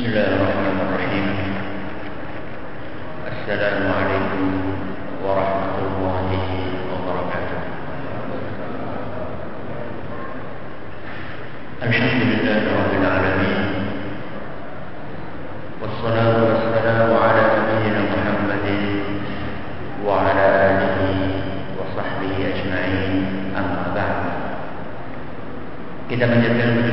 بسم الله الرحمن الرحيم. السلام عليكم ورحمة الله وبركاته. الحمد لله رب العالمين. والصلاة والسلام على نبينا محمد وعلى آله وصحبه أجمعين. أما بعد. kita menjadikan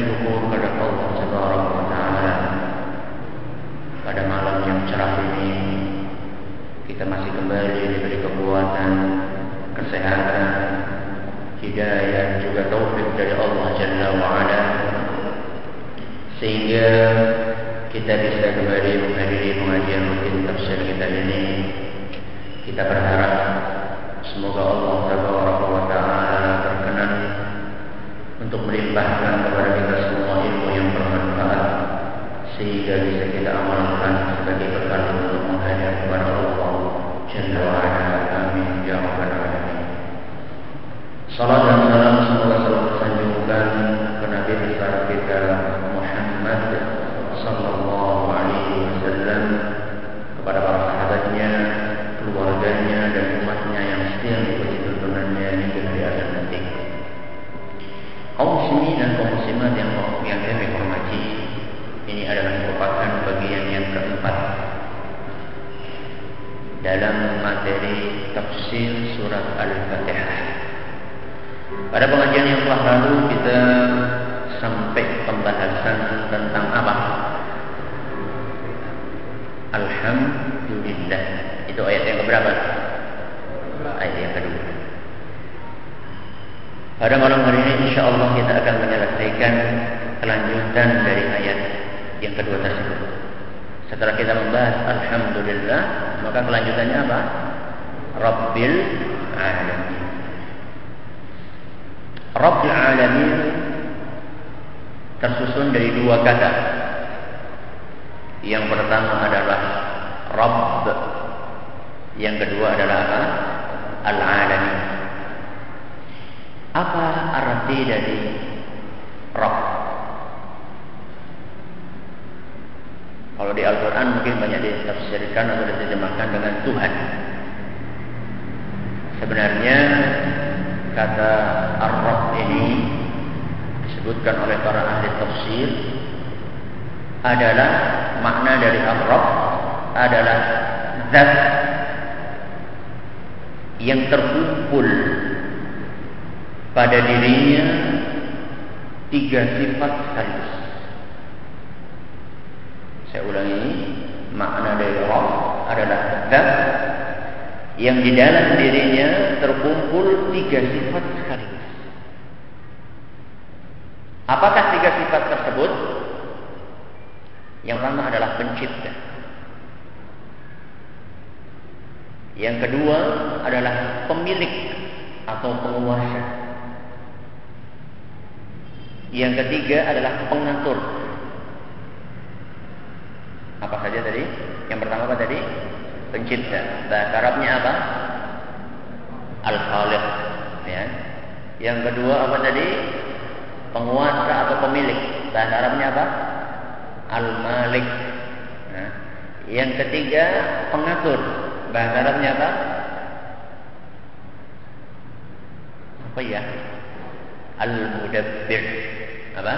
kita masih kembali diberi kekuatan, kesehatan, hidayah juga taufik dari Allah Jalla wa ala sehingga kita bisa kembali menghadiri pengajian rutin tafsir kita ini. Kita berharap semoga Allah taala berkenan untuk melimpahkan kepada kita semua ilmu yang bermanfaat sehingga bisa kita amalkan sebagai bekal untuk menghadap kepada Allah Jalla wa ala. Amin ya. Salam dan salam semoga selalu tersanjungkan ke Nabi besar kita Muhammad sallallahu alaihi wasallam kepada para sahabatnya, keluarganya dan umatnya yang setia mengikuti tuntunannya hingga hari akhir nanti. Kaum muslimin dan kaum muslimat yang yang kami hormati, ini adalah merupakan bagian yang keempat dalam materi tafsir surat Al-Fatihah. Pada pengajian yang telah lalu kita sampai pembahasan tentang apa? Alhamdulillah. Itu ayat yang keberapa? Ayat yang kedua. Pada malam hari ini insya Allah kita akan menyelesaikan kelanjutan dari ayat yang kedua tersebut. Setelah kita membahas Alhamdulillah, maka kelanjutannya apa? Rabbil Alamin. Rabbil Alamin tersusun dari dua kata. Yang pertama adalah Rabb. Yang kedua adalah apa? Al-Alamin. Apa arti dari Rabb? Kalau di Al-Quran mungkin banyak ditafsirkan atau diterjemahkan dengan Tuhan. Sebenarnya kata Ar-Rabb ini disebutkan oleh para ahli tafsir adalah makna dari Ar-Rabb adalah zat yang terkumpul pada dirinya tiga sifat sekaligus. Saya ulangi, makna dari Rabb adalah zat yang di dalam dirinya terkumpul tiga sifat sekaligus. Apakah tiga sifat tersebut? Yang pertama adalah pencipta. Yang kedua adalah pemilik atau penguasa. Yang ketiga adalah pengatur. Apa saja tadi? Yang pertama apa tadi? Pencipta. Bahasa Arabnya apa? Al-Khaliq. Ya. Yang kedua apa tadi? Penguasa atau pemilik. Bahasa Arabnya apa? Al-Malik. Nah. Yang ketiga pengatur. Bahasa Arabnya apa? Apa ya? Al-Mudabbir. Apa?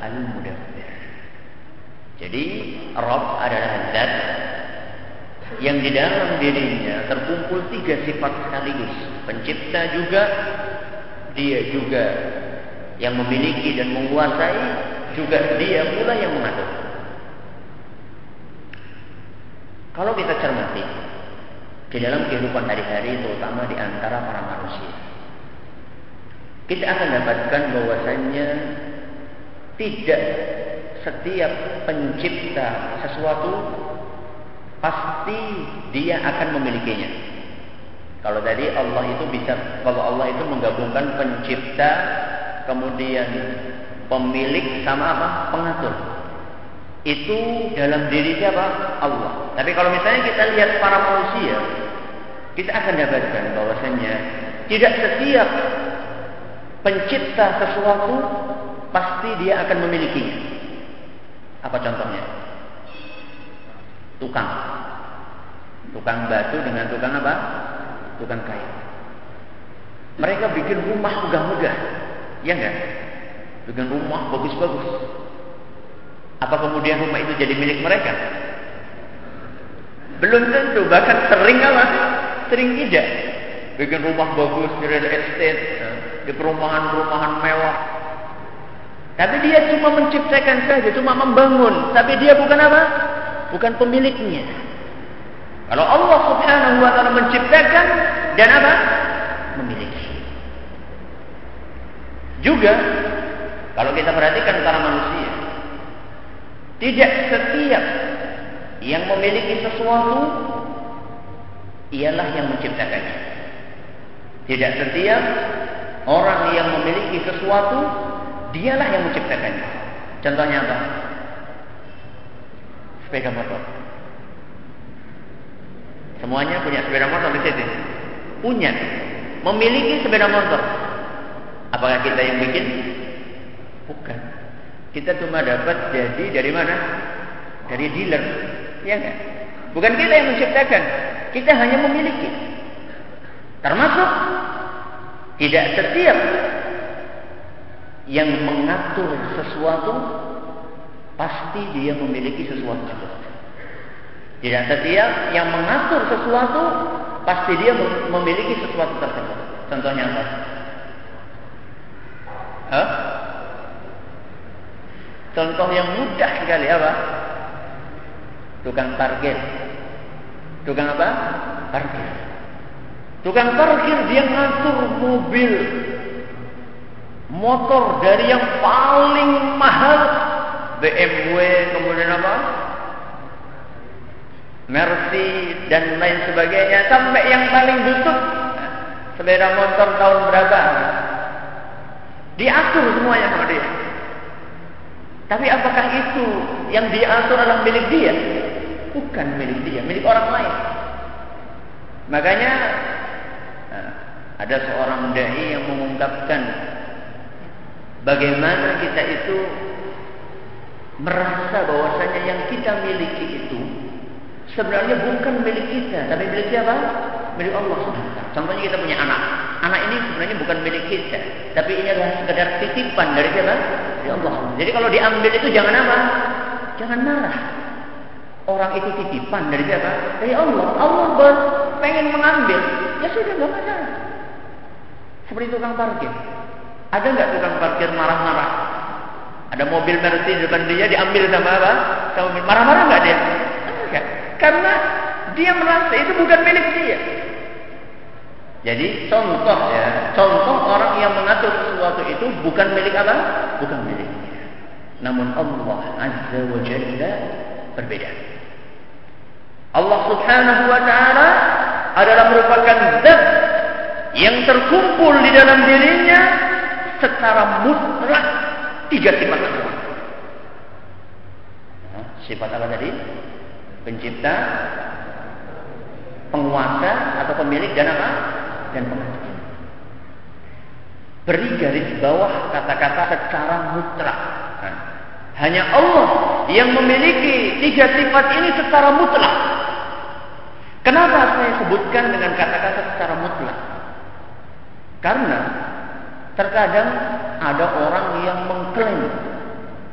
Al-Mudabbir. Jadi Rob adalah zat yang di dalam dirinya terkumpul tiga sifat sekaligus. Pencipta juga, dia juga yang memiliki dan menguasai, juga dia pula yang mengatur. Kalau kita cermati di dalam kehidupan hari-hari terutama di antara para manusia, kita akan dapatkan bahwasannya tidak setiap pencipta sesuatu pasti dia akan memilikinya. Kalau tadi Allah itu bisa, kalau Allah itu menggabungkan pencipta, kemudian pemilik sama apa? Pengatur. Itu dalam diri siapa? Allah. Tapi kalau misalnya kita lihat para manusia, kita akan dapatkan bahwasanya tidak setiap pencipta sesuatu pasti dia akan memilikinya. Apa contohnya? Tukang. Tukang batu dengan tukang apa? Tukang kayu. Mereka bikin rumah megah-megah. Ya enggak? Bikin rumah bagus-bagus. Apa kemudian rumah itu jadi milik mereka? Belum tentu, bahkan sering apa? Sering tidak. Bikin rumah bagus di real estate, di perumahan-perumahan mewah. Tapi dia cuma menciptakan saja, cuma membangun. Tapi dia bukan apa? Bukan pemiliknya. Kalau Allah subhanahu wa ta'ala menciptakan dan apa? Memiliki. Juga, kalau kita perhatikan para manusia, tidak setiap yang memiliki sesuatu ialah yang menciptakannya. Tidak setiap orang yang memiliki sesuatu dialah yang menciptakannya. Contohnya apa? Sepeda motor. Semuanya punya sepeda motor di sini. Punya. Memiliki sepeda motor. Apakah kita yang bikin? Bukan. Kita cuma dapat jadi dari mana? Dari dealer. Ya enggak? Bukan kita yang menciptakan. Kita hanya memiliki. Termasuk tidak setiap yang mengatur sesuatu pasti dia memiliki sesuatu Tidak setiap yang mengatur sesuatu pasti dia memiliki sesuatu tersebut. Contohnya apa? Hah? Contoh yang mudah sekali apa? Tukang parkir. Tukang apa? Parkir. Tukang parkir dia ngatur mobil. Motor dari yang paling mahal BMW kemudian apa? Mercy dan lain sebagainya sampai yang paling butut sepeda motor tahun berapa diatur semuanya sama dia tapi apakah itu yang diatur adalah milik dia bukan milik dia, milik orang lain. Makanya nah, ada seorang dai yang mengungkapkan bagaimana kita itu merasa bahwasanya yang kita miliki itu sebenarnya bukan milik kita, tapi milik siapa? Milik Allah Subhanahu Contohnya kita punya anak. Anak ini sebenarnya bukan milik kita, tapi ini adalah sekedar titipan dari siapa? Dari Allah. Jadi kalau diambil itu jangan apa? Jangan marah. Orang itu titipan dari siapa? Dari Allah. Allah pengen mengambil. Ya sudah, nggak masalah. Seperti tukang parkir. Ada nggak tukang parkir marah-marah? Ada mobil Mercy di depan dia diambil sama apa? Sama marah-marah nggak dia? Enggak. Karena dia merasa itu bukan milik dia. Jadi contoh ya, contoh orang yang mengatur sesuatu itu bukan milik apa? Bukan miliknya. Namun Allah Azza wa Jalla berbeda. Allah Subhanahu wa taala adalah merupakan zat yang terkumpul di dalam dirinya secara mutlak tiga sifat tersebut. Sifat apa tadi? Pencipta, penguasa atau pemilik dan apa? Dan pengatur. Beri garis bawah kata-kata secara mutlak. Hanya Allah yang memiliki tiga sifat ini secara mutlak. Kenapa saya sebutkan dengan kata-kata secara mutlak? Karena terkadang ada orang yang mengklaim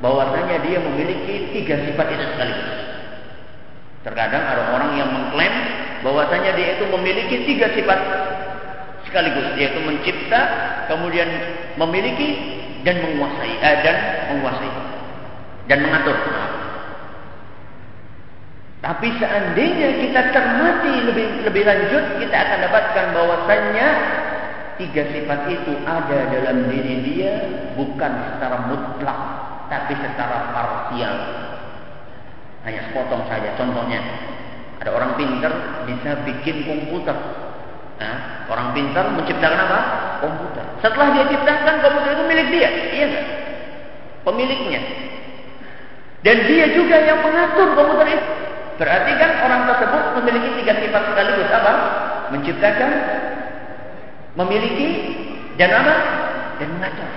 bahwasanya dia memiliki tiga sifat itu sekaligus. Terkadang ada orang yang mengklaim bahwasanya dia itu memiliki tiga sifat sekaligus, yaitu mencipta, kemudian memiliki dan menguasai, eh, dan menguasai dan mengatur. Tapi seandainya kita cermati lebih lebih lanjut, kita akan dapatkan bahwasannya tiga sifat itu ada dalam diri dia bukan secara mutlak, tapi secara parsial. Hanya sepotong saja. Contohnya, ada orang pintar bisa bikin komputer. Nah, orang pintar menciptakan apa? Komputer. Setelah dia ciptakan komputer itu milik dia, iya enggak? Pemiliknya. Dan dia juga yang mengatur komputer itu. Berarti kan orang tersebut memiliki tiga sifat sekaligus apa? Menciptakan, memiliki, dan apa? Dan mengatur.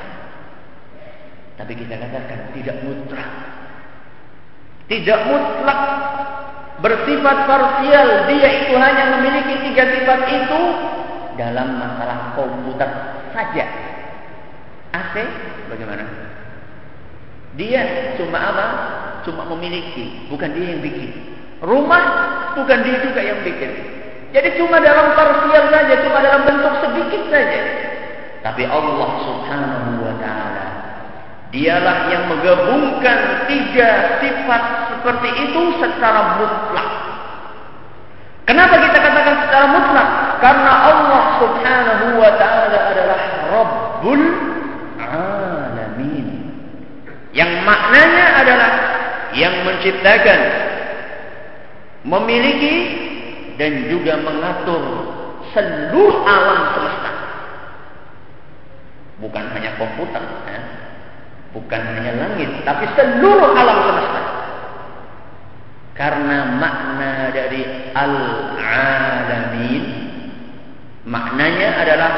Tapi kita katakan tidak mutlak. Tidak mutlak. bersifat parsial, dia itu hanya memiliki tiga sifat itu dalam masalah komputer saja. AC bagaimana? Dia cuma apa? Cuma memiliki, bukan dia yang bikin. Rumah bukan dia juga yang bikin. Jadi cuma dalam parsial saja, cuma dalam bentuk sedikit saja. Tapi Allah Subhanahu wa taala dialah yang menggabungkan tiga sifat seperti itu secara mutlak. Kenapa kita katakan secara mutlak? Karena Allah Subhanahu wa taala adalah Rabbul alamin. Yang maknanya adalah yang menciptakan, memiliki dan juga mengatur seluruh alam semesta. Bukan hanya komputer, ya. bukan hanya langit, tapi seluruh alam semesta. Karena makna dari al-alamin maknanya adalah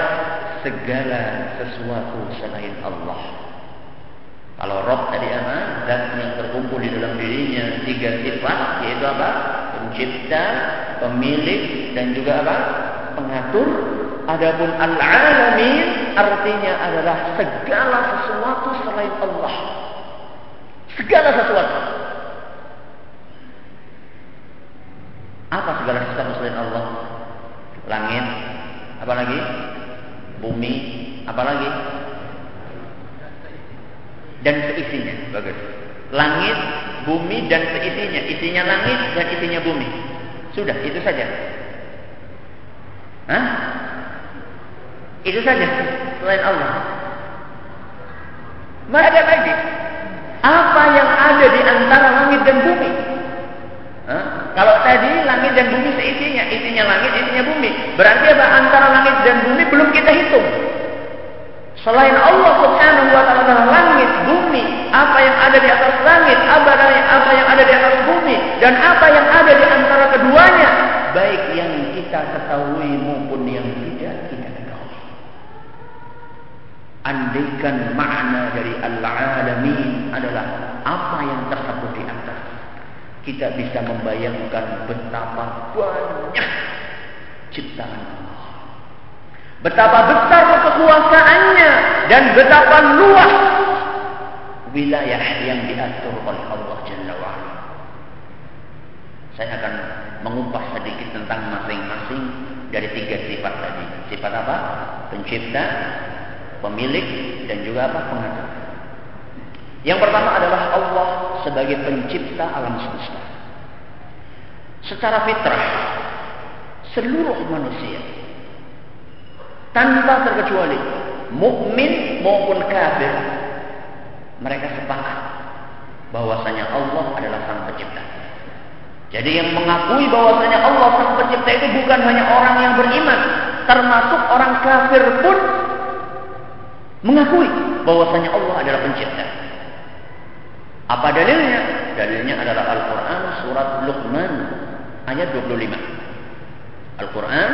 segala sesuatu selain Allah. Kalau Rob tadi apa? Zat yang terkumpul di dalam dirinya tiga sifat yaitu apa? Pencipta, pemilik dan juga apa? Pengatur. Adapun al-alamin artinya adalah segala sesuatu selain Allah. Segala sesuatu. Apa segala sesuatu selain Allah? Langit, apa lagi? Bumi, apa lagi? Dan seisinya, bagus. Langit, bumi dan seisinya. Isinya langit dan isinya bumi. Sudah, itu saja. Hah? Itu saja selain Allah. Mana ada lagi? Apa yang ada di antara langit dan bumi? Hah? Kalau tadi langit dan bumi seisinya, isinya langit, isinya bumi. Berarti apa? Antara langit dan bumi belum kita hitung. Selain Allah Subhanahu wa taala langit, bumi, apa yang ada di atas langit, apa yang ada di atas bumi dan apa yang ada di antara keduanya, baik yang kita ketahui maupun yang tidak kita ketahui. Andaikan makna dari al-alamin adalah apa yang tersebut di atas kita bisa membayangkan betapa banyak ciptaan Allah. Betapa besar kekuasaannya dan betapa luas wilayah yang diatur oleh Allah Jalla wa'ala. Saya akan mengupas sedikit tentang masing-masing dari tiga sifat tadi. Sifat apa? Pencipta, pemilik, dan juga apa? Pengatur. Yang pertama adalah Allah sebagai pencipta alam semesta. Secara fitrah, seluruh manusia tanpa terkecuali mukmin maupun kafir mereka sepakat bahwasanya Allah adalah sang pencipta. Jadi yang mengakui bahwasanya Allah sang pencipta itu bukan hanya orang yang beriman, termasuk orang kafir pun mengakui bahwasanya Allah adalah pencipta. Apa dalilnya? Dalilnya adalah Al-Quran surat Luqman ayat 25. Al-Quran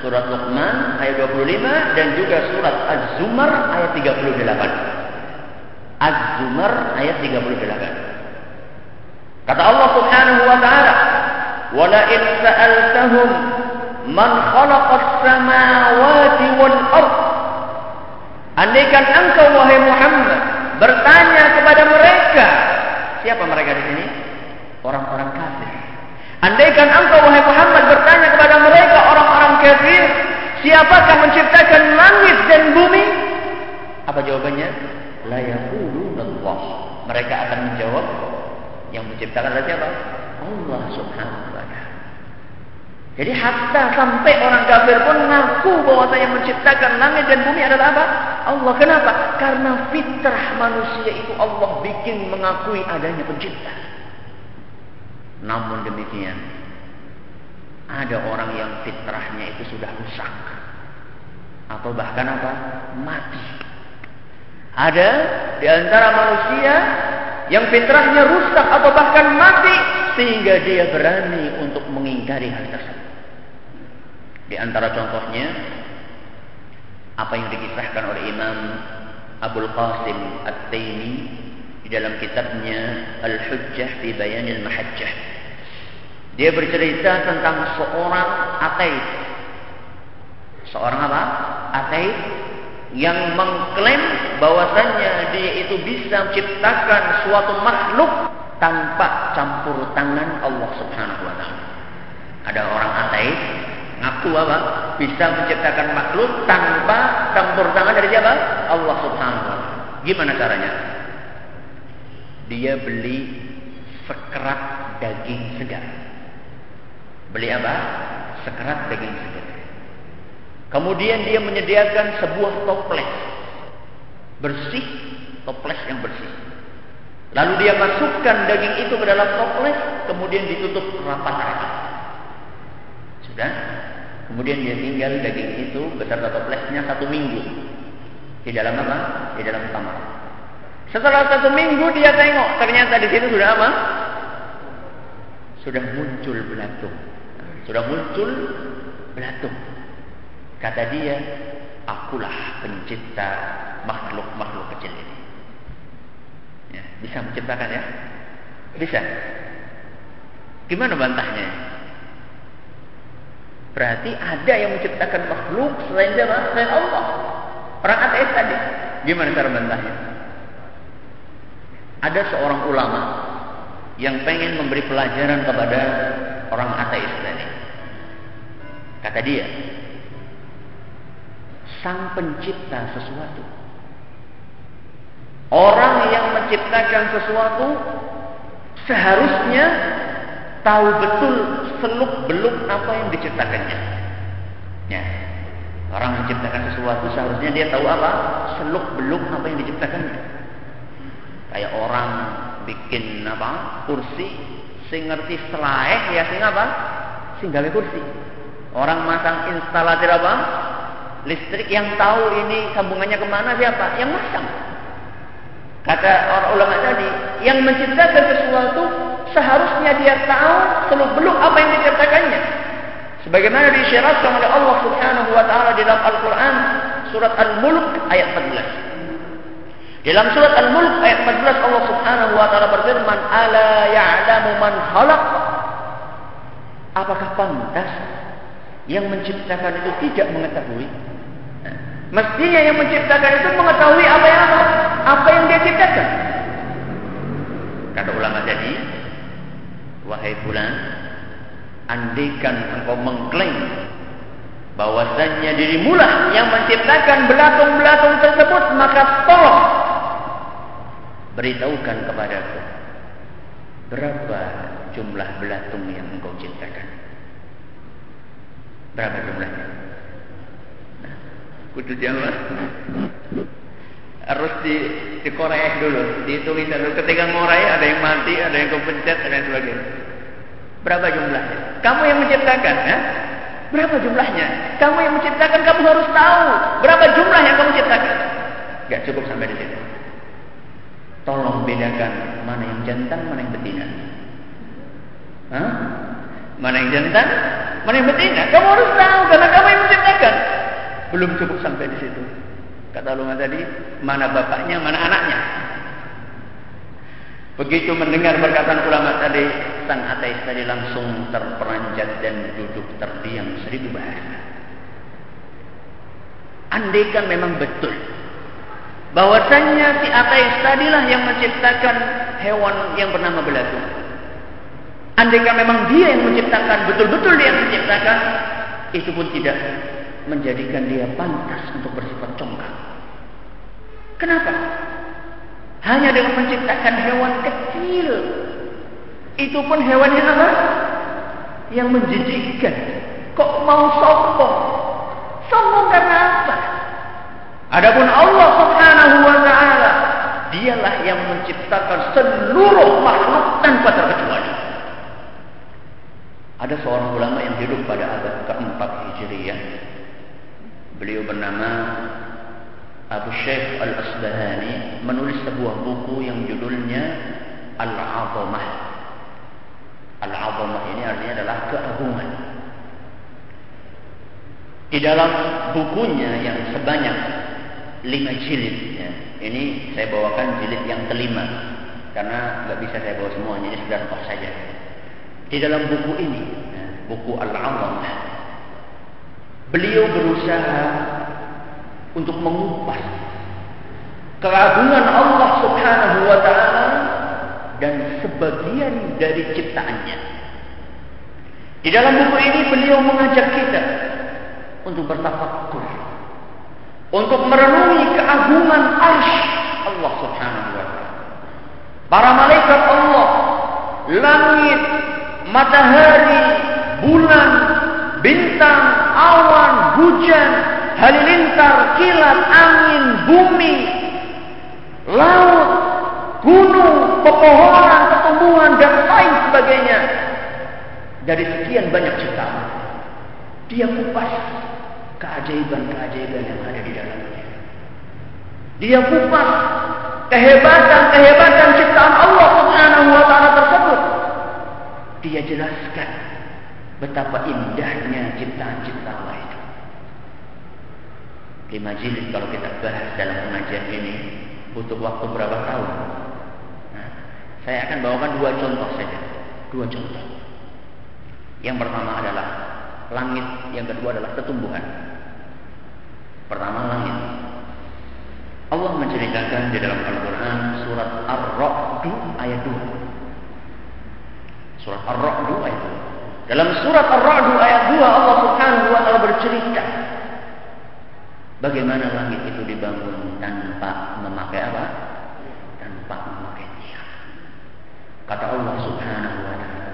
surat Luqman ayat 25 dan juga surat Az-Zumar ayat 38. Az-Zumar ayat 38. Kata Allah Subhanahu wa taala, "Wala in sa'altahum man khalaqas samawati wal ard" Andaikan engkau wahai Muhammad bertanya kepada mereka Siapa mereka di sini? Orang-orang kafir. Andaikan engkau wahai Muhammad bertanya kepada mereka kafir, siapakah menciptakan langit dan bumi? Apa jawabannya? La Allah. Mereka akan menjawab yang menciptakan adalah siapa? Allah Subhanahu wa taala. Jadi hatta sampai orang kafir pun mengaku bahwa saya menciptakan langit dan bumi adalah apa? Allah. Kenapa? Karena fitrah manusia itu Allah bikin mengakui adanya pencipta. Namun demikian, ada orang yang fitrahnya itu sudah rusak. Atau bahkan apa? Mati. Ada di antara manusia yang fitrahnya rusak atau bahkan mati sehingga dia berani untuk mengingkari hal tersebut. Di antara contohnya apa yang dikisahkan oleh Imam Abdul Qasim At-Taimi di dalam kitabnya Al-Hujjah fi Bayan Al-Mahajjah. Dia bercerita tentang seorang ateis. Seorang apa? Ateis yang mengklaim bahwasannya dia itu bisa menciptakan suatu makhluk tanpa campur tangan Allah Subhanahu wa taala. Ada orang ateis ngaku apa? Bisa menciptakan makhluk tanpa campur tangan dari siapa? Allah Subhanahu wa taala. Gimana caranya? Dia beli sekerat daging segar. Beli apa? Sekerat daging segar. Kemudian dia menyediakan sebuah toples bersih, toples yang bersih. Lalu dia masukkan daging itu ke dalam toples, kemudian ditutup rapat rapat. Sudah? Kemudian dia tinggal daging itu beserta toplesnya satu minggu di dalam apa? Di dalam kamar. Setelah satu minggu dia tengok, ternyata di situ sudah apa? Sudah muncul belatung. Sudah muncul belatung. Kata dia, akulah pencipta makhluk-makhluk kecil ini. Ya, bisa menciptakan ya? Bisa. Gimana bantahnya? Berarti ada yang menciptakan makhluk selain siapa? Selain Allah. Orang ateis tadi. Gimana cara bantahnya? Ada seorang ulama yang pengen memberi pelajaran kepada orang ateis tadi. Kata dia, sang pencipta sesuatu. Orang yang menciptakan sesuatu seharusnya tahu betul seluk beluk apa yang diciptakannya. Ya. Orang menciptakan sesuatu seharusnya dia tahu apa seluk beluk apa yang diciptakannya. Kayak orang bikin apa kursi, sing ngerti selaeh ya sing apa? Sing gawe kursi. Orang masang instalator apa? listrik yang tahu ini sambungannya ke mana siapa? Yang masang. Kata orang ulama tadi, yang menciptakan sesuatu seharusnya dia tahu seluk beluk apa yang diciptakannya. Sebagaimana disyaratkan oleh Allah Subhanahu wa taala di dalam Al-Qur'an surat Al-Mulk ayat 14. Dalam surat Al-Mulk ayat 14 Allah Subhanahu wa taala berfirman, "Ala ya'lamu man khalaq?" Apakah pantas yang menciptakan itu tidak mengetahui? Mestinya yang menciptakan itu mengetahui apa yang apa, apa yang dia ciptakan. Kata ulama tadi, wahai bulan, andikan engkau mengklaim bahwasannya dirimulah yang menciptakan belatung-belatung tersebut, maka tolong beritahukan kepadaku berapa jumlah belatung yang engkau ciptakan. Berapa jumlahnya? kudu Jawa harus di dikorek dulu dihitung dulu. Ketika ngorai ada yang mati ada yang kepencet dan sebagainya. Berapa jumlahnya? Kamu yang menciptakan ya? Berapa jumlahnya? Kamu yang menciptakan kamu harus tahu. Berapa jumlah yang kamu ciptakan? Gak cukup sampai di situ tolong bedakan mana yang jantan mana yang betina Hah? mana yang jantan mana yang betina kamu harus tahu karena kamu yang menciptakan belum cukup sampai di situ. Kata ulama tadi, mana bapaknya, mana anaknya. Begitu mendengar perkataan ulama tadi, sang ateis tadi langsung terperanjat dan duduk terdiam seribu bahasa. Andaikan memang betul bahwasanya si ateis tadilah yang menciptakan hewan yang bernama belatung. Andaikan memang dia yang menciptakan, betul-betul dia yang menciptakan, itu pun tidak menjadikan dia pantas untuk bersifat congkak. Kenapa? Hanya dengan menciptakan hewan kecil. Itu pun hewan yang apa? Yang menjijikkan. Kok mau sombong? Sombong karena apa? Adapun Allah Subhanahu wa taala, dialah yang menciptakan seluruh makhluk tanpa terkecuali. Ada seorang ulama yang hidup pada abad keempat Hijriyah Beliau bernama Abu Syekh Al-Asbahani menulis sebuah buku yang judulnya Al-Azamah. Al-Azamah ini artinya adalah keagungan. Di dalam bukunya yang sebanyak lima jilid, ya, ini saya bawakan jilid yang kelima karena nggak bisa saya bawa semuanya ini sudah toh saja. Di dalam buku ini, ya, buku Al-Awam, beliau berusaha untuk mengupas keagungan Allah Subhanahu wa taala dan sebagian dari ciptaannya. Di dalam buku ini beliau mengajak kita untuk bertafakur, untuk merenungi keagungan arsh Allah Subhanahu wa taala. Para malaikat Allah, langit, matahari, bulan, bintang, awan, hujan, halilintar, kilat, angin, bumi, laut, gunung, pepohonan, pertumbuhan dan lain sebagainya. Dari sekian banyak ciptaan, dia kupas keajaiban-keajaiban yang ada di dalamnya. Dia kupas kehebatan-kehebatan ciptaan Allah Subhanahu wa taala tersebut. Dia jelaskan betapa indahnya ciptaan-ciptaan Allah itu. Lima jilid kalau kita bahas dalam pengajian ini butuh waktu berapa tahun? Nah, saya akan bawakan dua contoh saja. Dua contoh. Yang pertama adalah langit, yang kedua adalah ketumbuhan. Pertama langit. Allah menceritakan di dalam Al-Quran surat Ar-Ra'd ayat 2. Surat Ar-Ra'd ayat 2. Dalam surat Ar-Ra'd ayat 2 Allah Subhanahu wa taala bercerita bagaimana langit itu dibangun tanpa memakai apa? Tanpa memakai tiang. Kata Allah Subhanahu wa taala,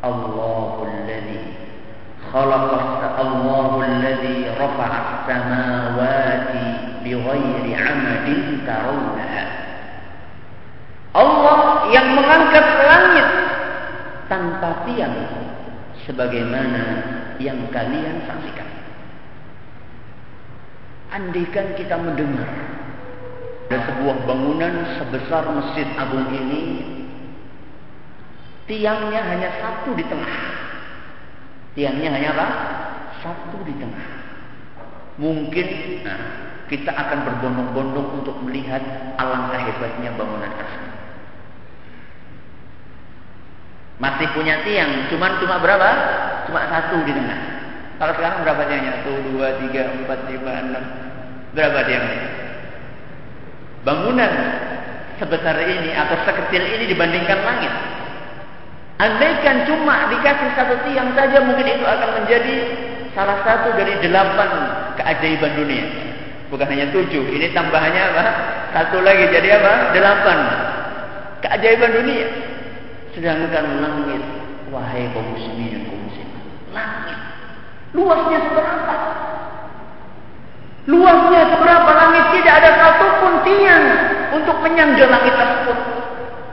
Allahul ladzi khalaqa Allahul ladzi rafa'a samawati bighairi amadin tarawnaha. Allah yang mengangkat langit tanpa tiang sebagaimana yang kalian saksikan. andikan kita mendengar ada sebuah bangunan sebesar Masjid Agung ini tiangnya hanya satu di tengah. Tiangnya hanya apa? Satu di tengah. Mungkin nah, kita akan berbondong-bondong untuk melihat alangkah hebatnya bangunan tersebut. Masih punya tiang, cuman cuma berapa? Cuma satu di tengah. Kalau sekarang berapa tiangnya? Satu, dua, tiga, empat, lima, enam. Berapa tiangnya? Bangunan sebesar ini atau sekecil ini dibandingkan langit. Andaikan cuma dikasih satu tiang saja mungkin itu akan menjadi salah satu dari delapan keajaiban dunia. Bukan hanya tujuh. Ini tambahannya apa? Satu lagi jadi apa? Delapan. Keajaiban dunia. Sedangkan langit, wahai kaum muslimin dan kaum muslimat, langit luasnya seberapa? Luasnya seberapa langit tidak ada satupun tiang untuk menyangga langit tersebut.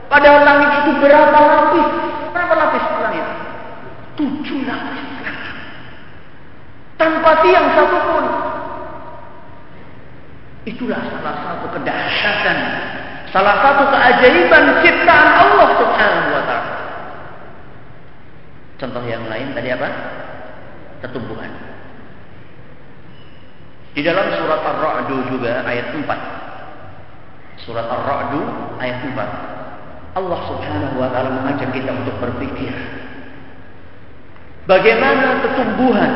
Padahal langit itu berapa lapis? Berapa lapis langit? Tujuh lapis. Tanpa tiang satupun. Itulah salah satu kedahsyatan Salah satu keajaiban ciptaan Allah Subhanahu wa taala. Contoh yang lain tadi apa? Ketumbuhan. Di dalam surat Ar-Ra'd juga ayat 4. Surat Ar-Ra'd ayat 4. Allah Subhanahu wa taala mengajak kita untuk berpikir bagaimana ketumbuhan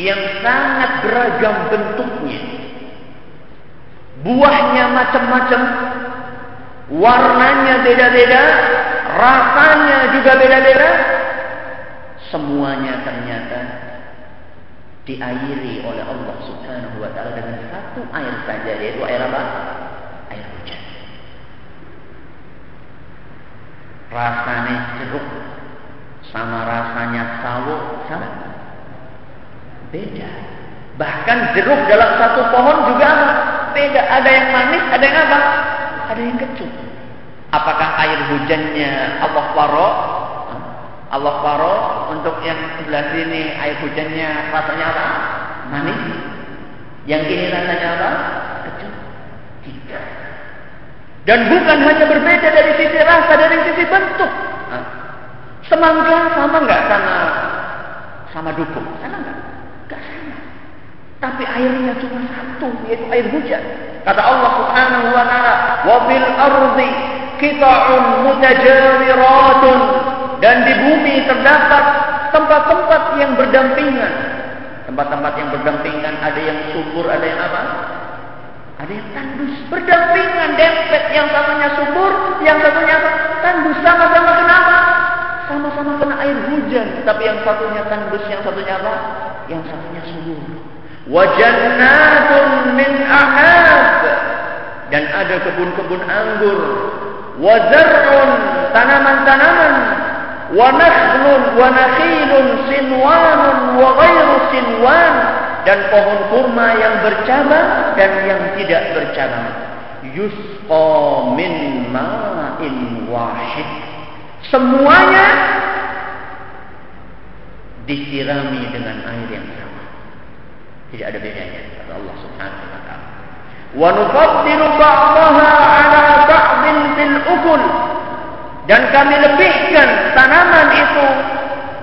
yang sangat beragam bentuknya Buahnya macam-macam, warnanya beda-beda, rasanya juga beda-beda. Semuanya ternyata diairi oleh Allah Subhanahu wa taala dengan satu air saja yaitu air apa? Air hujan. Rasanya jeruk sama rasanya sawo sama beda. Bahkan jeruk dalam satu pohon juga apa? beda. Ada yang manis, ada yang apa? Ada yang kecut. Apakah air hujannya Allah faro? Allah faro untuk yang sebelah sini air hujannya rasanya apa? Manis. Yang ini rasanya apa? Kecut. Tidak. Dan bukan hanya berbeda dari sisi rasa, dari sisi bentuk. Semangka sama nggak sama sama dukung? Sama nggak? Tapi airnya cuma satu, yaitu air hujan. Kata Allah Subhanahu wa taala, "Wa bil ardi qita'un mutajawiratun dan di bumi terdapat tempat-tempat yang berdampingan. Tempat-tempat yang berdampingan ada yang subur, ada yang apa? Ada yang tandus, berdampingan, dempet. Yang satunya subur, yang satunya apa? Tandus, sama-sama kenapa? Sama-sama kena air hujan. Tapi yang satunya tandus, yang satunya apa? Yang satunya subur. Wajannatun min ahab. Dan ada kebun-kebun anggur. Wazar'un, tanaman-tanaman. Wa nakhlun, wa nakhilun, sinwanun, sinwan dan pohon kurma yang bercabang dan yang tidak bercabang. Yusqa min ma'in wahid. Semuanya disirami dengan air yang sama. Tidak ada bedanya kata Allah Subhanahu wa taala. Wa nufaddilu ba'daha 'ala ba'din fil ukul. Dan kami lebihkan tanaman itu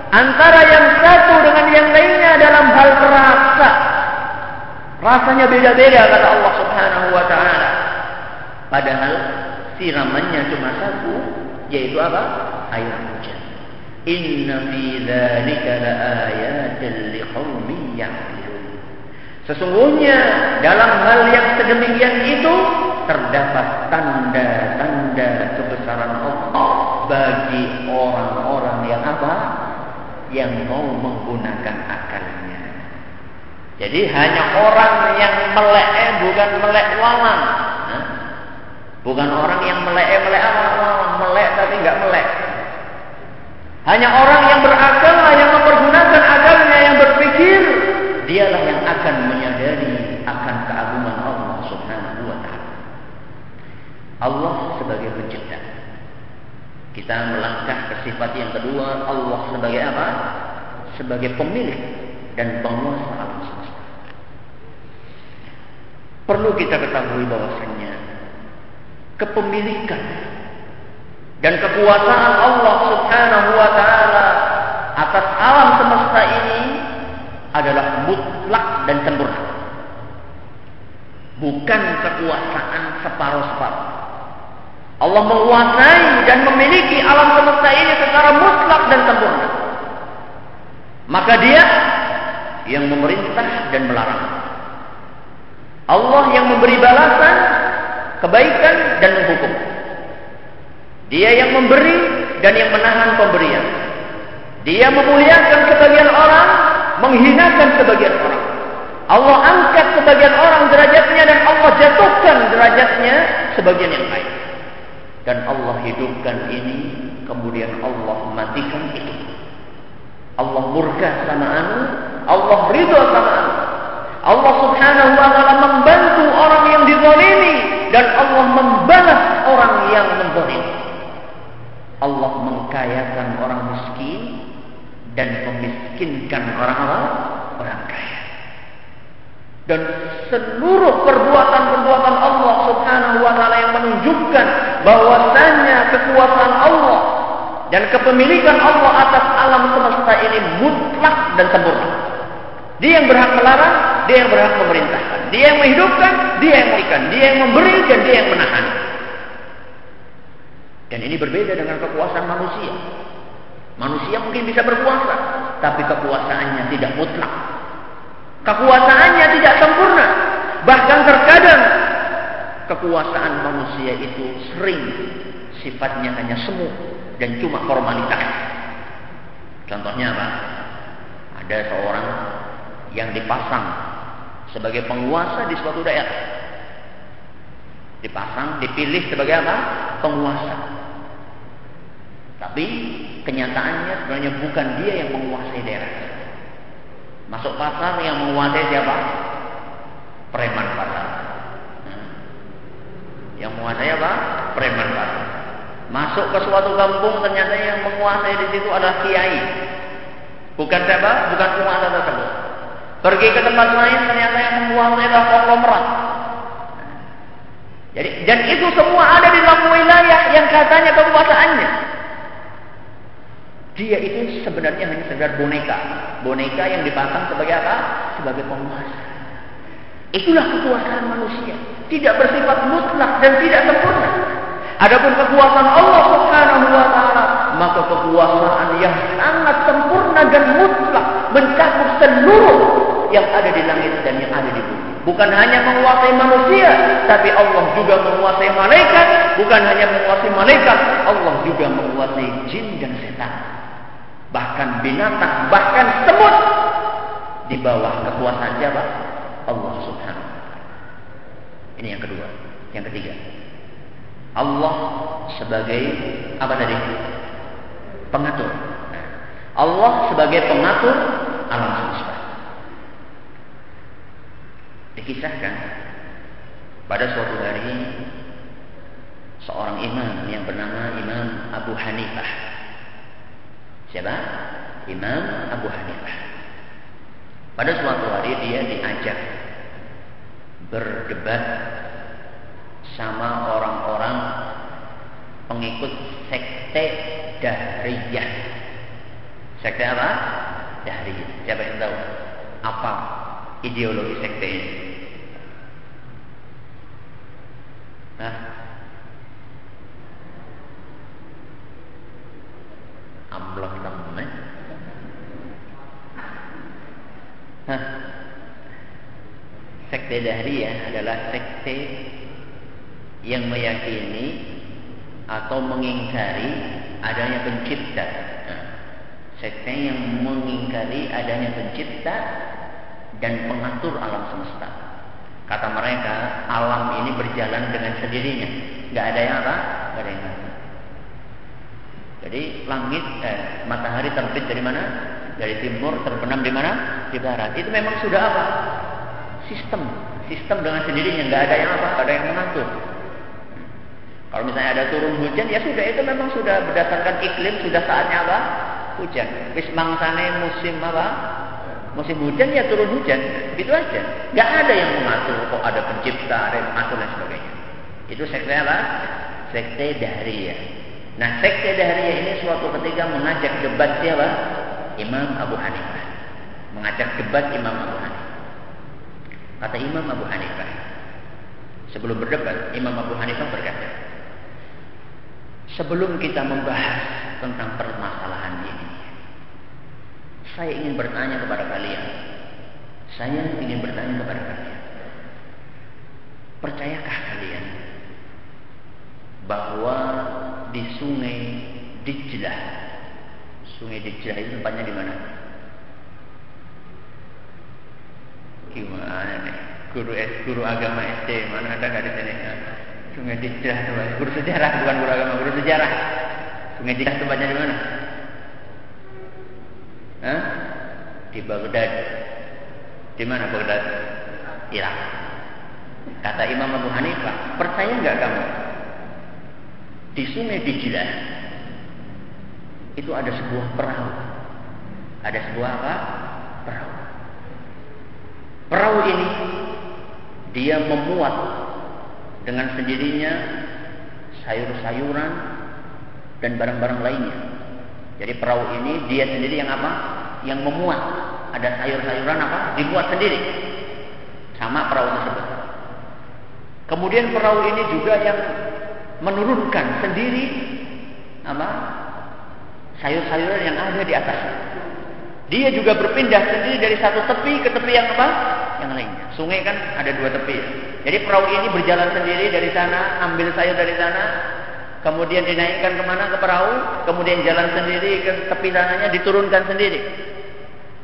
Antara yang satu dengan yang lainnya dalam hal rasa. Rasanya beda-beda kata Allah Subhanahu wa taala. Padahal siramannya cuma satu, yaitu apa? Air hujan. Inna fi dzalika liqaumin ya'qilun. Sesungguhnya dalam hal yang sedemikian itu terdapat tanda-tanda kebesaran Allah bagi orang-orang yang apa? yang mau menggunakan akalnya. Jadi hanya orang yang melek eh, bukan melek walang. Bukan orang yang melek eh, melek apa melek tapi nggak melek. Hanya orang yang berakal yang mempergunakan akalnya yang berpikir dialah yang akan menyadari akan keagungan Allah Subhanahu wa taala. Allah sebagai pencipta kita melangkah ke sifat yang kedua, Allah sebagai apa? Sebagai pemilik dan penguasa alam semesta. Perlu kita ketahui bahwasanya kepemilikan dan kekuasaan Allah Subhanahu wa taala atas alam semesta ini adalah mutlak dan sempurna. Bukan kekuasaan separuh-separuh. Allah menguasai dan memiliki alam semesta ini secara mutlak dan sempurna. Maka dia yang memerintah dan melarang. Allah yang memberi balasan, kebaikan dan menghukum. Dia yang memberi dan yang menahan pemberian. Dia memuliakan sebagian orang, menghinakan sebagian orang. Allah angkat sebagian orang derajatnya dan Allah jatuhkan derajatnya sebagian yang lain dan Allah hidupkan ini kemudian Allah matikan itu Allah murka sama anu Allah ridho sama anu Allah subhanahu wa ta'ala membantu orang yang dizalimi dan Allah membalas orang yang menzalimi Allah mengkayakan orang miskin dan memiskinkan orang orang kaya dan seluruh perbuatan-perbuatan Allah Subhanahu wa taala yang menunjukkan bahwasanya kekuasaan Allah dan kepemilikan Allah atas alam semesta ini mutlak dan sempurna. Dia yang berhak melarang, dia yang berhak memerintahkan. Dia yang menghidupkan, dia yang memberikan, dia yang memberi dan dia yang menahan. Dan ini berbeda dengan kekuasaan manusia. Manusia mungkin bisa berkuasa, tapi kekuasaannya tidak mutlak. Kekuasaannya tidak sempurna. Bahkan terkadang kekuasaan manusia itu sering sifatnya hanya semu dan cuma formalitas. Contohnya apa? Ada seorang yang dipasang sebagai penguasa di suatu daerah. Dipasang, dipilih sebagai apa? Penguasa. Tapi kenyataannya sebenarnya bukan dia yang menguasai daerah. Masuk pasar yang menguasai siapa? Preman pasar. Yang menguasai apa? Preman pasar. Masuk ke suatu kampung ternyata yang menguasai di situ adalah kiai. Bukan siapa? Bukan penguasa tersebut. Pergi ke tempat lain ternyata yang menguasai adalah konglomerat. Jadi dan itu semua ada di dalam wilayah yang katanya kekuasaannya. Dia itu sebenarnya hanya sekedar boneka. Boneka yang dipasang sebagai apa? Sebagai penguasa. Itulah kekuasaan manusia. Tidak bersifat mutlak dan tidak sempurna. Adapun kekuasaan Allah Subhanahu wa taala, maka kekuasaan yang sangat sempurna dan mutlak mencakup seluruh yang ada di langit dan yang ada di bumi. Bukan hanya menguasai manusia, tapi Allah juga menguasai malaikat. Bukan hanya menguasai malaikat, Allah juga menguasai jin dan setan. Bahkan binatang, bahkan semut di bawah kekuasaan siapa? Allah Subhanahu wa taala. Ini yang kedua. Yang ketiga. Allah sebagai apa tadi? Pengatur. Allah sebagai pengatur alam semesta. Dikisahkan pada suatu hari seorang imam yang bernama Imam Abu Hanifah. Siapa? Imam Abu Hanifah. Pada suatu hari dia diajak berdebat sama orang-orang pengikut sekte Dahriyah. Sekte apa? Dahriyah. Siapa yang tahu? Apa ideologi sekte ini? Hah? Amblok temen. Hah? Sekte Dahriyah adalah sekte yang meyakini atau mengingkari adanya pencipta. Nah, sekte yang mengingkari adanya pencipta dan pengatur alam semesta. Kata mereka, alam ini berjalan dengan sendirinya. Gak ada yang apa? Gak ada yang ngatur. Jadi langit, eh, matahari terbit dari mana? Dari timur, terbenam di mana? Di barat. Itu memang sudah apa? Sistem. Sistem dengan sendirinya. Gak ada yang apa? Gak ada yang mengatur. Kalau misalnya ada turun hujan, ya sudah itu memang sudah berdasarkan iklim sudah saatnya apa? Hujan. Wis mangsane musim apa? Musim hujan ya turun hujan, gitu aja. Gak ada yang mengatur kok ada pencipta, ada yang mengatur dan sebagainya. Itu sekte apa? Sekte Dahriyah. Nah, sekte Dahriyah ini suatu ketika mengajak debat siapa? Imam Abu Hanifah. Mengajak debat Imam Abu Hanifah. Kata Imam Abu Hanifah, sebelum berdebat, Imam Abu Hanifah berkata, Sebelum kita membahas tentang permasalahan ini, saya ingin bertanya kepada kalian. Saya ingin bertanya kepada kalian. Percayakah kalian bahwa di sungai Dijlah, sungai Dijlah itu tempatnya di mana? Gimana nih? Guru guru agama SD mana ada nggak di sini? Sungai Dijlah guru sejarah bukan guru agama, guru sejarah. Sungai Dijlah tempatnya di mana? Hah? Di Baghdad. Di mana Baghdad? Irak. Kata Imam Abu Hanifah, percaya nggak kamu? Di Sungai Dijlah itu ada sebuah perahu. Ada sebuah apa? Perahu. Perahu ini dia memuat dengan sendirinya sayur-sayuran dan barang-barang lainnya. Jadi perahu ini dia sendiri yang apa? Yang memuat. Ada sayur-sayuran apa? Dimuat sendiri. Sama perahu tersebut. Kemudian perahu ini juga yang menurunkan sendiri apa? Sayur-sayuran yang ada di atas. Dia juga berpindah sendiri dari satu tepi ke tepi yang apa? Yang lainnya. Sungai kan ada dua tepi. Ya? Jadi perahu ini berjalan sendiri dari sana, ambil sayur dari sana, kemudian dinaikkan ke mana ke perahu, kemudian jalan sendiri ke tepi diturunkan sendiri,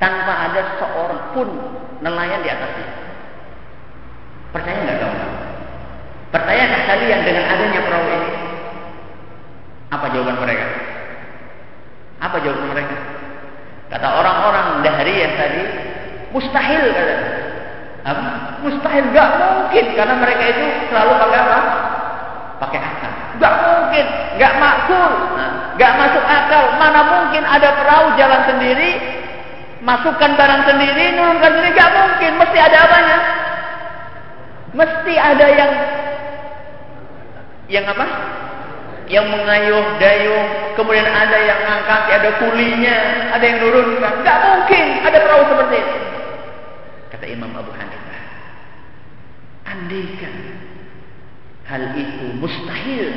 tanpa ada seorang pun nelayan di atasnya. Percaya nggak kamu? Percayakah kalian dengan adanya perahu ini? Apa jawaban mereka? Apa jawaban mereka? Kata orang-orang dahriyah tadi, mustahil kata. Apa? Mustahil, nggak mungkin karena mereka itu selalu pakai apa? Pakai akal. Nggak mungkin, nggak makul, nggak masuk akal. Mana mungkin ada perahu jalan sendiri, masukkan barang sendiri, nurunkan sendiri, nggak mungkin. Mesti ada apanya? Mesti ada yang yang apa? Yang mengayuh dayung, kemudian ada yang ngangkat, ada kulinya, ada yang nurunkan. Nggak mungkin ada perahu seperti itu. Kata Imam Abu Hanifah, andaikan hal itu mustahil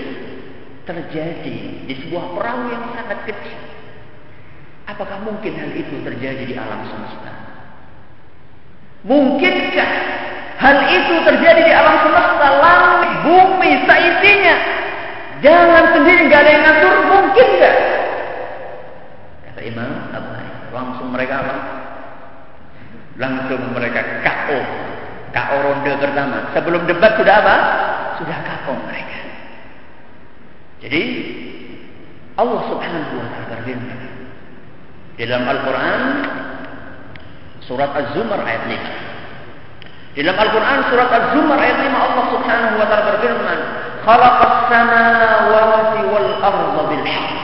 terjadi di sebuah perahu yang sangat kecil. Apakah mungkin hal itu terjadi di alam semesta? Mungkinkah hal itu terjadi di alam semesta, langit, bumi, seisinya? Jangan sendiri nggak ada yang ngatur, mungkin nggak? Kata Imam Abu langsung mereka apa? Langsung mereka KO. KO ronde pertama. Sebelum debat sudah apa? Sudah KO mereka. Jadi Allah Subhanahu wa taala berfirman dalam Al-Qur'an surat Az-Zumar ayat 5. Di dalam Al-Qur'an surat Az-Zumar ayat 5 Allah Subhanahu wa taala berfirman, "Khalaqas samawati wal arda bil haqq."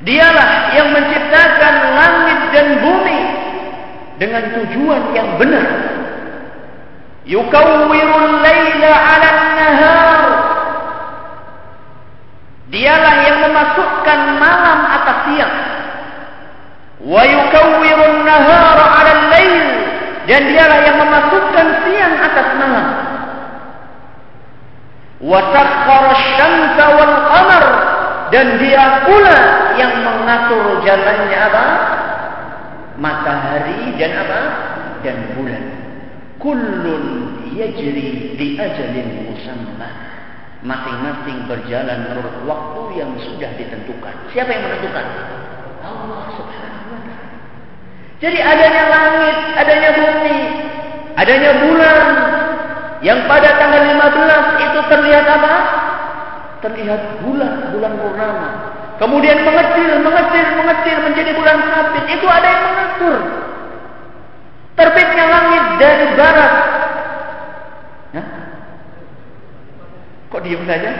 Dialah yang menciptakan langit dan bumi dengan tujuan yang benar. Yukawwirul laila 'ala nahar Dialah yang memasukkan malam atas siang. Wa yukawwirun nahara 'ala al-lail dan dialah yang memasukkan siang atas malam. Wa sakhkhara asy-syamsa wal qamar dan dia pula yang mengatur jalannya apa? Matahari dan apa? Dan bulan. Kullun yajri li ajalin musamma masing-masing berjalan menurut waktu yang sudah ditentukan. Siapa yang menentukan? Allah Subhanahu wa taala. Jadi adanya langit, adanya bumi, adanya bulan yang pada tanggal 15 itu terlihat apa? Terlihat bulan, bulan purnama. Kemudian mengecil, mengecil, mengecil menjadi bulan sabit. Itu ada yang mengatur. Terbitnya langit dari barat Kok diem saja?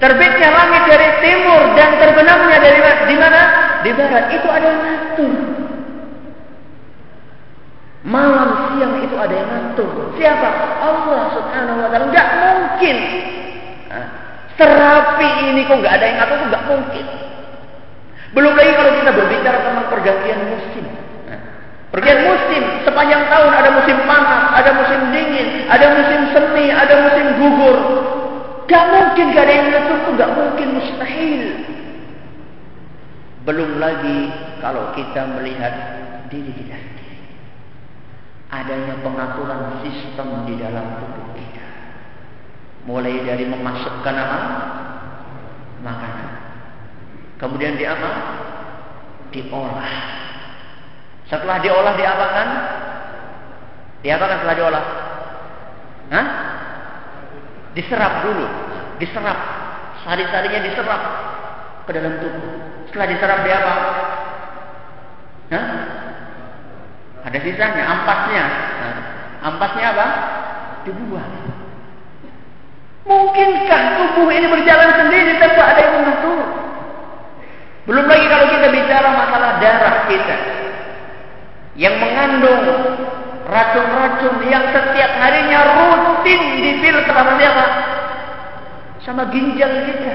Terbitnya langit dari timur dan terbenamnya dari di mana? Di barat. Itu ada yang ngatur. Malam siang itu ada yang ngatur. Siapa? Allah Subhanahu wa taala. Enggak mungkin. Serapi ini kok enggak ada yang ngatur, enggak mungkin. Belum lagi kalau kita berbicara tentang pergantian musim. Pergantian musim sepanjang tahun ada musim panas, ada musim dingin, ada musim semi, ada musim gugur. Gak mungkin gak ada yang tuh gak mungkin mustahil. Belum lagi kalau kita melihat diri kita sendiri. Adanya pengaturan sistem di dalam tubuh kita. Mulai dari memasukkan apa? Makanan. Kemudian di apa? Diolah. Setelah diolah diapakan? Diapakan setelah diolah? Hah? Diserap dulu, diserap. Sari-sarinya diserap ke dalam tubuh. Setelah diserap dia apa? Hah? Ada sisanya, ampasnya. Nah, ampasnya apa? Dibuang. Mungkinkah tubuh ini berjalan sendiri tanpa ada yang mengatur? Belum lagi kalau kita bicara masalah darah kita yang mengandung racun-racun yang setiap harinya rutin difilter sama siapa? Sama ginjal kita.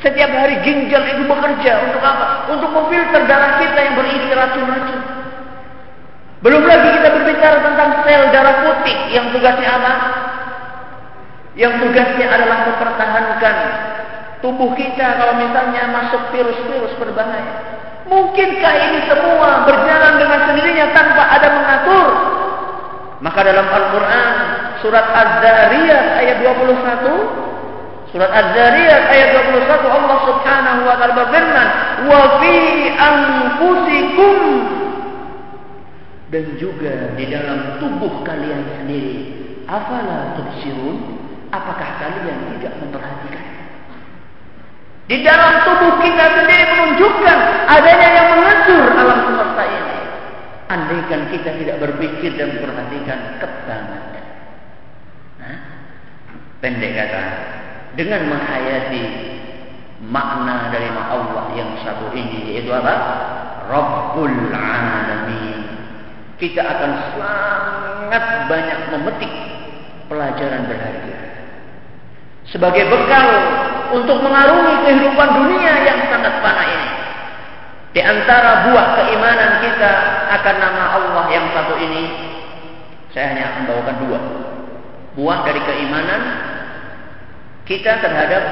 Setiap hari ginjal itu bekerja untuk apa? Untuk memfilter darah kita yang berisi racun-racun. Belum lagi kita berbicara tentang sel darah putih yang tugasnya apa? Yang tugasnya adalah mempertahankan tubuh kita kalau misalnya masuk virus-virus berbahaya. Mungkinkah ini semua berjalan dengan sendirinya tanpa ada mengatur? Maka dalam Al-Quran surat Az-Zariyat ayat 21 Surat Az-Zariyat ayat 21 Allah subhanahu wa ta'ala berfirman Wa fi anfusikum. Dan juga di dalam tubuh kalian sendiri Afala tubsirun? Apakah kalian tidak memperhatikan di dalam tubuh kita sendiri menunjukkan adanya yang mengatur alam semesta ini. Andaikan kita tidak berpikir dan memperhatikan kebangetan. Nah, pendek kata, dengan menghayati makna dari Allah yang satu ini yaitu apa? Rabbul Alamin. Kita akan sangat banyak memetik pelajaran berharga. Sebagai bekal untuk mengarungi kehidupan dunia yang sangat fana ini. Di antara buah keimanan kita akan nama Allah yang satu ini, saya hanya akan bawakan dua. Buah dari keimanan kita terhadap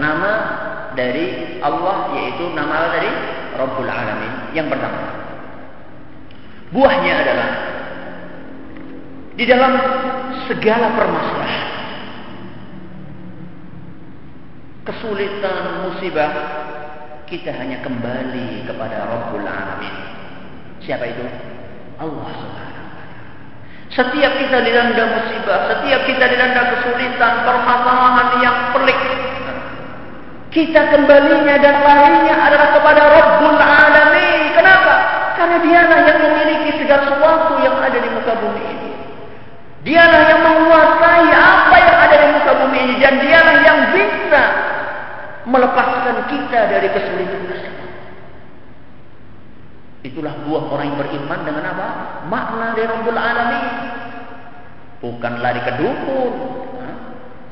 nama dari Allah yaitu nama dari Rabbul Alamin yang pertama. Buahnya adalah di dalam segala permasalahan kesulitan, musibah, kita hanya kembali kepada Rabbul Alamin. Siapa itu? Allah Subhanahu Setiap kita dilanda musibah, setiap kita dilanda kesulitan, permasalahan yang pelik, kita kembalinya dan larinya adalah kepada Rabbul Alamin. Kenapa? Karena dialah yang memiliki segala sesuatu yang ada di muka bumi ini. Dialah yang menguasai apa yang ada di muka bumi ini dan dialah yang bisa melepaskan kita dari kesulitan tersebut. Itulah buah orang yang beriman dengan apa? Makna dari Rabbul Alamin. Bukan lari ke dukun.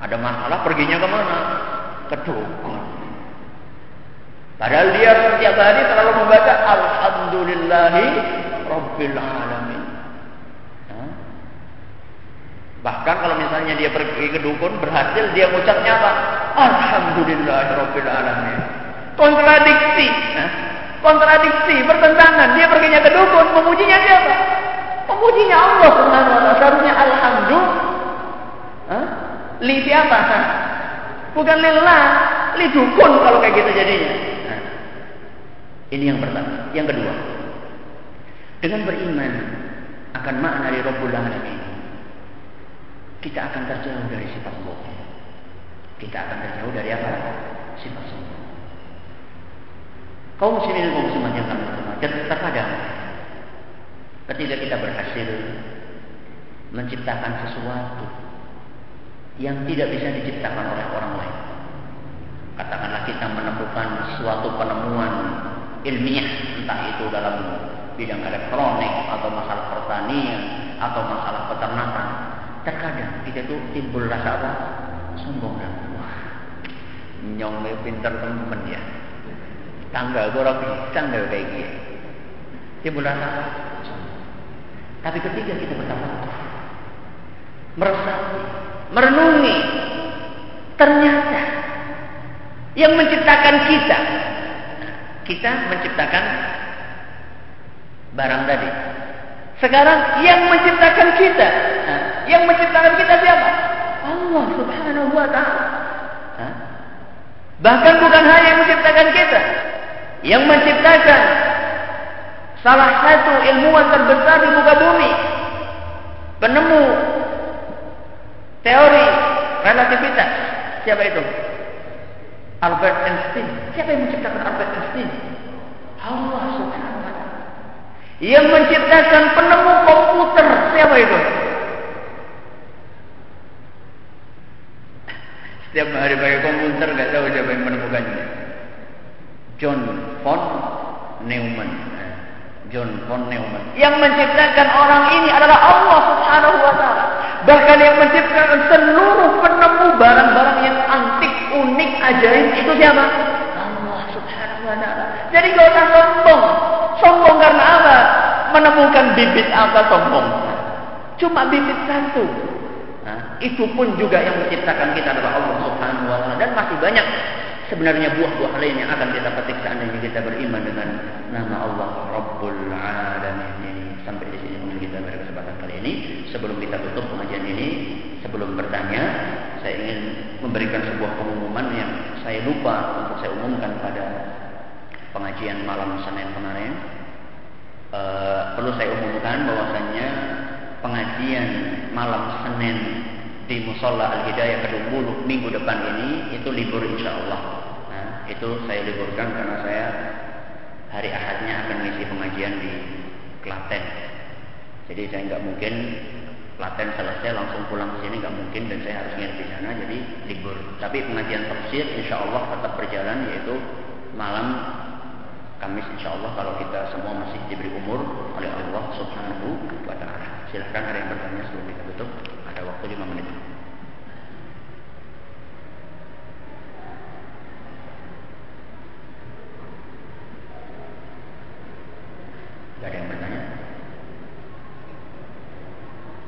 Ada masalah perginya ke mana? Ke dukun. Padahal dia setiap hari selalu membaca Alhamdulillahi Rabbil Alamin. Bahkan kalau misalnya dia pergi ke dukun berhasil dia mengucapnya apa? Alhamdulillahirabbil alamin. Kontradiksi, kontradiksi, bertentangan. Dia perginya ke dukun, memujinya siapa? Memujinya Allah Subhanahu. Seharusnya alhamdulillah. Li siapa? Bukan lillah, li dukun kalau kayak gitu jadinya. Ini yang pertama. Yang kedua, dengan beriman akan makna dari Rabbul Alamin kita akan terjauh dari sifat bohong. Kita akan terjauh dari apa? Sifat sombong. Kaum muslimin kaum muslimat yang hormati, terkadang ketika kita berhasil menciptakan sesuatu yang tidak bisa diciptakan oleh orang lain. Katakanlah kita menemukan suatu penemuan ilmiah, entah itu dalam bidang elektronik atau masalah pertanian atau masalah peternakan Terkadang kita tuh timbul rasa apa? Sombong dan wah. Nyongnya pintar teman-teman ya. Tangga gue orang bisa nggak kayak gini. Timbul rasa apa? Tapi ketika kita bertambah meresapi, merenungi, ternyata yang menciptakan kita, kita menciptakan barang tadi. Sekarang yang menciptakan kita, yang menciptakan kita siapa? Allah Subhanahu wa taala. Bahkan bukan hanya yang menciptakan kita, yang menciptakan salah satu ilmuwan terbesar di muka bumi, penemu teori relativitas. Siapa itu? Albert Einstein. Siapa yang menciptakan Albert Einstein? Allah Subhanahu. Yang menciptakan penemu komputer. Siapa itu? Setiap hari pakai komputer nggak tahu siapa yang menemukannya. John von Neumann. John von Neumann. Yang menciptakan orang ini adalah Allah Subhanahu wa taala. Bahkan yang menciptakan seluruh penemu barang-barang yang antik, unik, ajaib itu siapa? Allah Subhanahu wa taala. Jadi gak usah sombong. Sombong karena apa? Menemukan bibit apa sombong? Cuma bibit satu. Itu pun juga yang menciptakan kita adalah Allah Subhanahu wa taala dan masih banyak sebenarnya buah-buah lain yang akan kita petik seandainya kita beriman dengan nama Allah Rabbul Alamin ini. Sampai di sini mungkin kita pada kesempatan kali ini. Sebelum kita tutup pengajian ini, sebelum bertanya, saya ingin memberikan sebuah pengumuman yang saya lupa untuk saya umumkan pada pengajian malam Senin kemarin. Uh, perlu saya umumkan bahwasannya pengajian malam Senin di Musola Al Hidayah Kedung minggu depan ini itu libur insya Allah. Nah, itu saya liburkan karena saya hari Ahadnya akan mengisi pengajian di Klaten. Jadi saya nggak mungkin Klaten selesai langsung pulang ke sini nggak mungkin dan saya harus nginep di sana jadi libur. Tapi pengajian tafsir insya Allah tetap berjalan yaitu malam Kamis insya Allah kalau kita semua masih diberi umur oleh Allah Subhanahu wa Ta'ala. Silahkan ada yang bertanya sebelum kita tutup. Ada waktu 5 menit. Gak ada yang bertanya?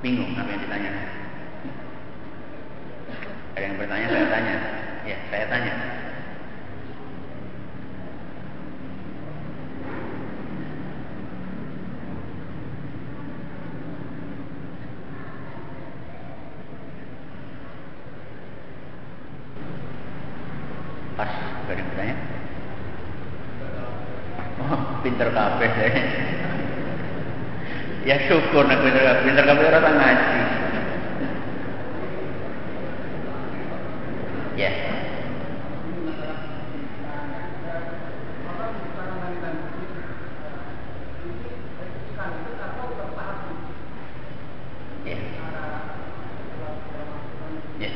Bingung apa yang ditanya? Ada yang bertanya, saya tanya. Ya, saya tanya. Pas, gak ada yang bertanya? Oh, pinter kabeh deh. Ya syukur nak pinter pinter kabeh orang ngaji. Ya. Ya. Ya.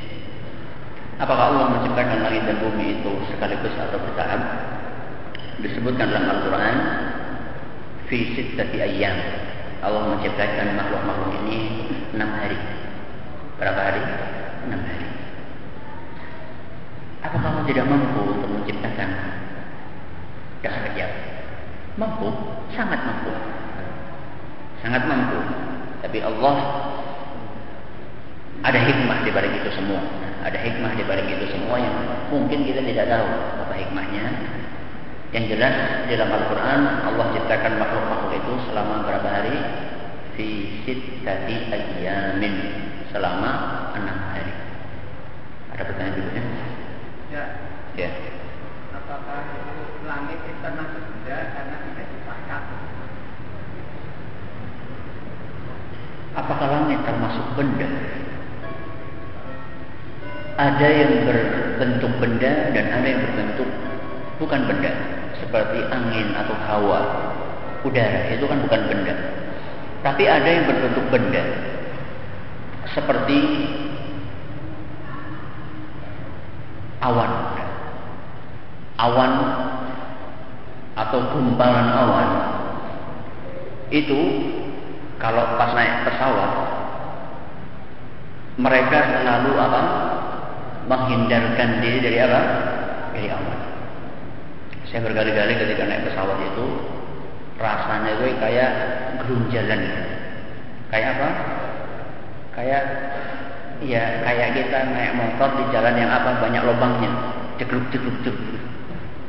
Apakah Allah menciptakan langit dan bumi itu sekaligus atau bertahap? Disebutkan dalam Al-Quran, fi sittati ayyam. Allah menciptakan makhluk-makhluk ini enam hari. Berapa hari? Enam hari. Apakah Allah tidak mampu untuk menciptakan dalam kejap? Mampu, sangat mampu. Sangat mampu. Tapi Allah ada hikmah di balik itu semua. Ada hikmah di balik itu semua yang mungkin kita tidak tahu apa hikmahnya. Yang jelas di dalam Al-Quran Allah ciptakan makhluk-makhluk itu selama berapa hari? Fi sittati ayyamin selama enam hari. Ada pertanyaan berikutnya? Ya. Ya. Apakah itu langit itu termasuk benda karena tidak dipakai? Apakah langit termasuk benda? Ada yang berbentuk benda dan ada yang berbentuk bukan benda. Seperti angin atau hawa, udara, itu kan bukan benda. Tapi ada yang berbentuk benda. Seperti awan. Awan atau gumpalan awan itu kalau pas naik pesawat mereka selalu apa menghindarkan diri dari apa dari awan saya berkali-kali ketika naik pesawat itu rasanya gue kayak gerunjalan kayak apa? Kayak ya kayak kita naik motor di jalan yang apa banyak lubangnya. Cekluk cekluk cekluk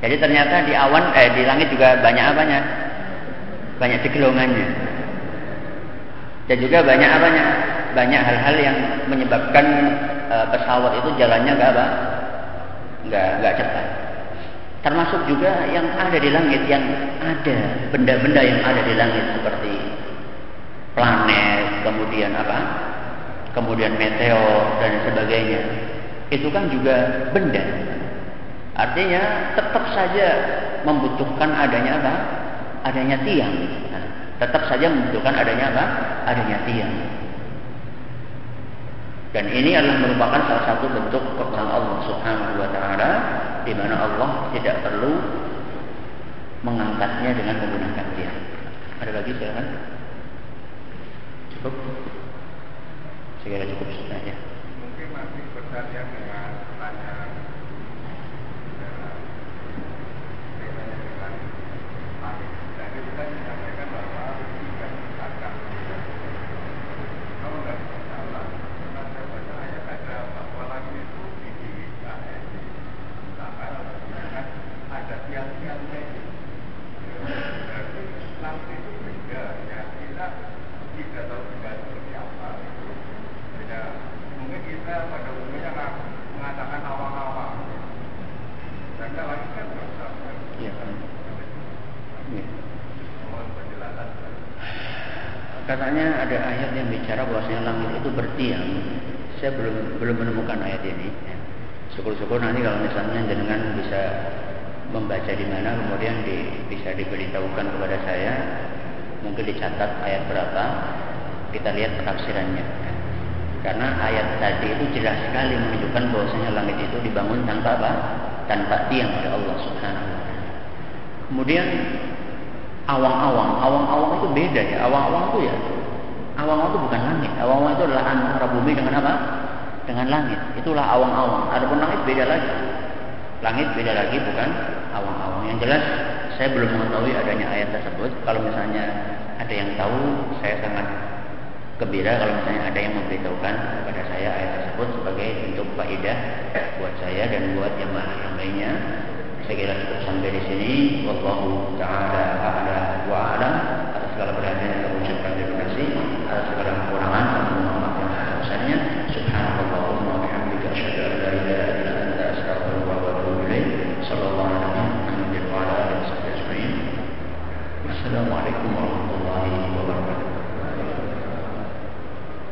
jadi ternyata di awan eh di langit juga banyak apanya? Banyak cegelongannya dan juga banyak apanya? Banyak hal-hal yang menyebabkan e, pesawat itu jalannya nggak apa? Nggak nggak cepat termasuk juga yang ada di langit yang ada benda-benda yang ada di langit seperti planet kemudian apa? Kemudian meteor dan sebagainya. Itu kan juga benda. Artinya tetap saja membutuhkan adanya apa? Adanya tiang. Nah, tetap saja membutuhkan adanya apa? Adanya tiang dan ini adalah merupakan salah satu bentuk kekuasaan Allah Subhanahu wa taala di mana Allah tidak perlu mengangkatnya dengan menggunakan tiang. Ada lagi silakan. Cukup? Segera cukup sudah ya. Mungkin masih berdasarkan dengan pertanyaan Jadi kita menyampaikan bahwa tidak dipisahkan. Kalau nggak salah, pernah saya baca ayat ada bahwa langit itu didirikan, eh, diciptakan atau digunakan ada tiang-tiangnya itu. Berarti langit itu beda. Ya kita tidak tahu benda seperti apa itu. Beda. Mungkin kita pada umumnya nggak mengatakan awang-awang. Karena langit kan besar. kan? Iya. Iya. Mohon penjelasan. Katanya ada ayat yang bicara bahwasanya langit itu bertiang. Saya belum belum menemukan ayat ini. Syukur-syukur nanti kalau misalnya jenengan bisa membaca di mana kemudian di, bisa diberitahukan kepada saya mungkin dicatat ayat berapa. Kita lihat penafsirannya. Ya. karena ayat tadi itu jelas sekali menunjukkan bahwasanya langit itu dibangun tanpa apa? Tanpa tiang oleh Allah Subhanahu wa taala. Kemudian awang-awang. Awang-awang itu beda ya. Awang-awang itu ya awang-awang itu bukan langit. Awang-awang itu adalah antara bumi dengan apa? Dengan langit. Itulah awang-awang. Adapun langit beda lagi. Langit beda lagi bukan awang-awang. Yang jelas saya belum mengetahui adanya ayat tersebut kalau misalnya ada yang tahu saya sangat gembira kalau misalnya ada yang memberitahukan kepada saya ayat tersebut sebagai bentuk faedah buat saya dan buat jamaah yang lainnya. Saya kira cukup sampai di sini. Wallahu taala a'la wa a'lam. Atas segala perhatian